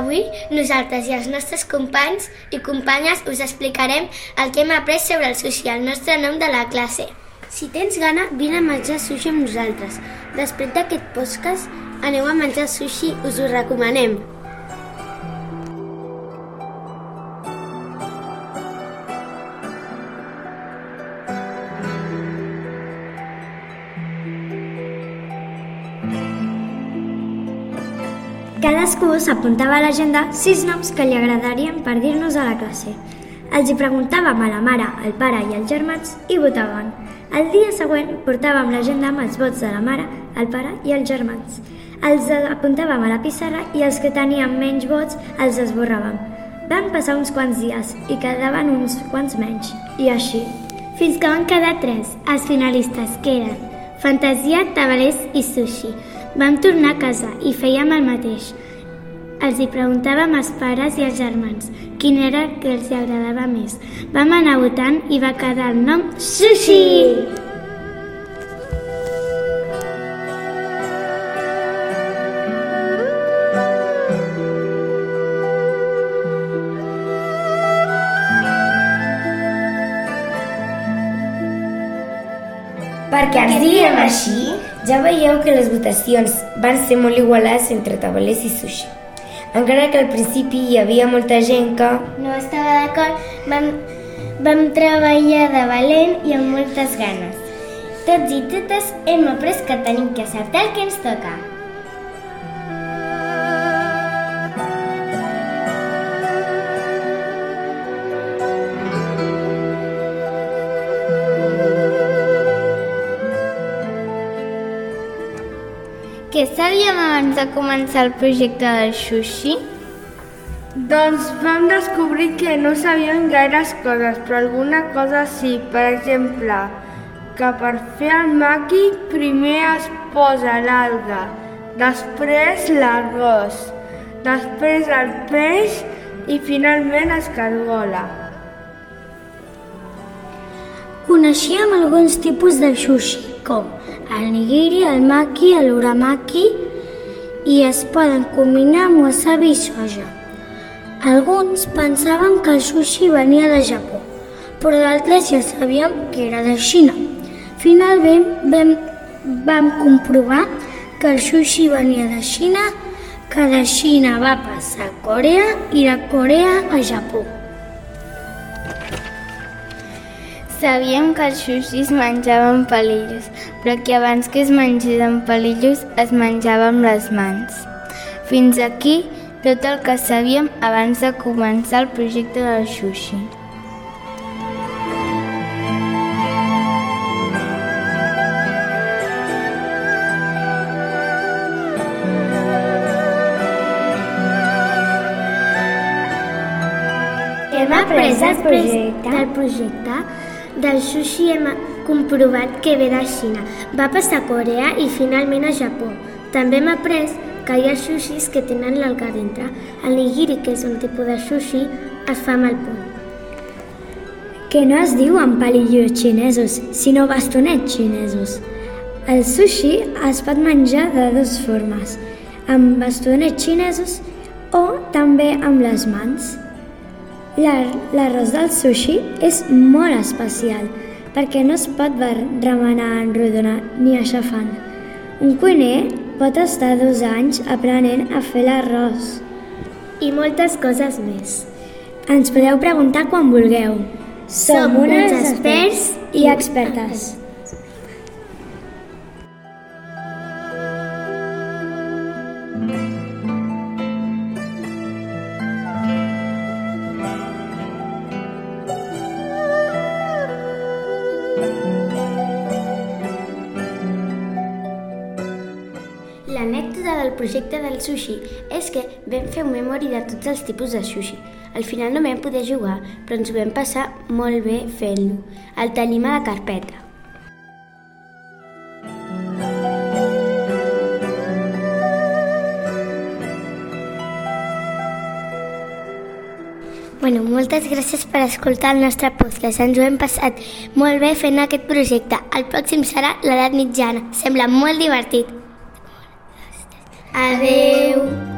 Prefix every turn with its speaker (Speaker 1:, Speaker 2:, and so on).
Speaker 1: Avui nosaltres i els nostres companys i companyes us explicarem el que hem après sobre el sushi, el nostre nom de la classe. Si tens gana, vine a menjar sushi amb nosaltres. Després d'aquest podcast, aneu a menjar sushi, us ho recomanem.
Speaker 2: Cadascú s'apuntava a l'agenda sis noms que li agradarien per dir-nos a la classe. Els hi preguntàvem a la mare, al pare i als germans i votaven. El dia següent portàvem l'agenda amb els vots de la mare, el pare i els germans. Els apuntàvem a la pissarra i els que tenien menys vots els esborràvem. Van passar uns quants dies i quedaven uns quants menys. I així.
Speaker 3: Fins que van quedar tres, els finalistes, que eren fantasia, tabalers i sushi. Vam tornar a casa i fèiem el mateix. Els hi preguntàvem als pares i als germans quin era el que els agradava més. Vam anar votant i va quedar el nom Sushi!
Speaker 4: Perquè ens diguem així, ja veieu que les votacions van ser molt igualades entre tabalers i sushi. Encara que al principi hi havia molta gent que...
Speaker 1: No estava d'acord, vam, vam treballar de valent i amb moltes ganes. Tots i totes hem après que tenim que acertar el que ens toca.
Speaker 3: Què sabíem abans de començar el projecte del sushi?
Speaker 5: Doncs vam descobrir que no sabíem gaires coses, però alguna cosa sí. Per exemple, que per fer el maqui primer es posa l'alga, després l'arròs, després el peix i finalment es cargola.
Speaker 2: Coneixíem alguns tipus de sushi, com el nigiri, el maki, l'uramaki, i es poden combinar amb wasabi i soja. Alguns pensaven que el sushi venia de Japó, però d'altres ja sabíem que era de Xina. Finalment vam, vam comprovar que el sushi venia de Xina, que de Xina va passar a Corea i de Corea a Japó.
Speaker 3: Sabíem que els sushi es menjaven pelillos, però que abans que es mengés amb pelillos es menjava amb les mans. Fins aquí tot el que sabíem abans de començar el projecte del sushi.
Speaker 2: Hem après el projecte, del projecte del sushi hem comprovat que ve de Xina. Va passar a Corea i finalment a Japó. També hem après que hi ha sushis que tenen l'alga dintre. El nigiri, que és un tipus de sushi, es fa amb el puny. Que no es diuen palillos xinesos, sinó bastonets xinesos. El sushi es pot menjar de dues formes, amb bastonets xinesos o també amb les mans. L'ar- L'arròs del sushi és molt especial perquè no es pot remenar en rodona ni aixafant. Un cuiner pot estar dos anys aprenent a fer l'arròs.
Speaker 1: I moltes coses més.
Speaker 2: Ens podeu preguntar quan vulgueu.
Speaker 1: Som uns experts
Speaker 2: i expertes.
Speaker 6: Projecte del sushi és que vam fer un memori de tots els tipus de sushi. Al final no vam poder jugar, però ens ho vam passar molt bé fent-lo. El tenim a la carpeta.
Speaker 1: Bueno, moltes gràcies per escoltar el nostre podcast. Ens ho hem passat molt bé fent aquest projecte. El pròxim serà l'edat mitjana. Sembla molt divertit.
Speaker 6: Adeu!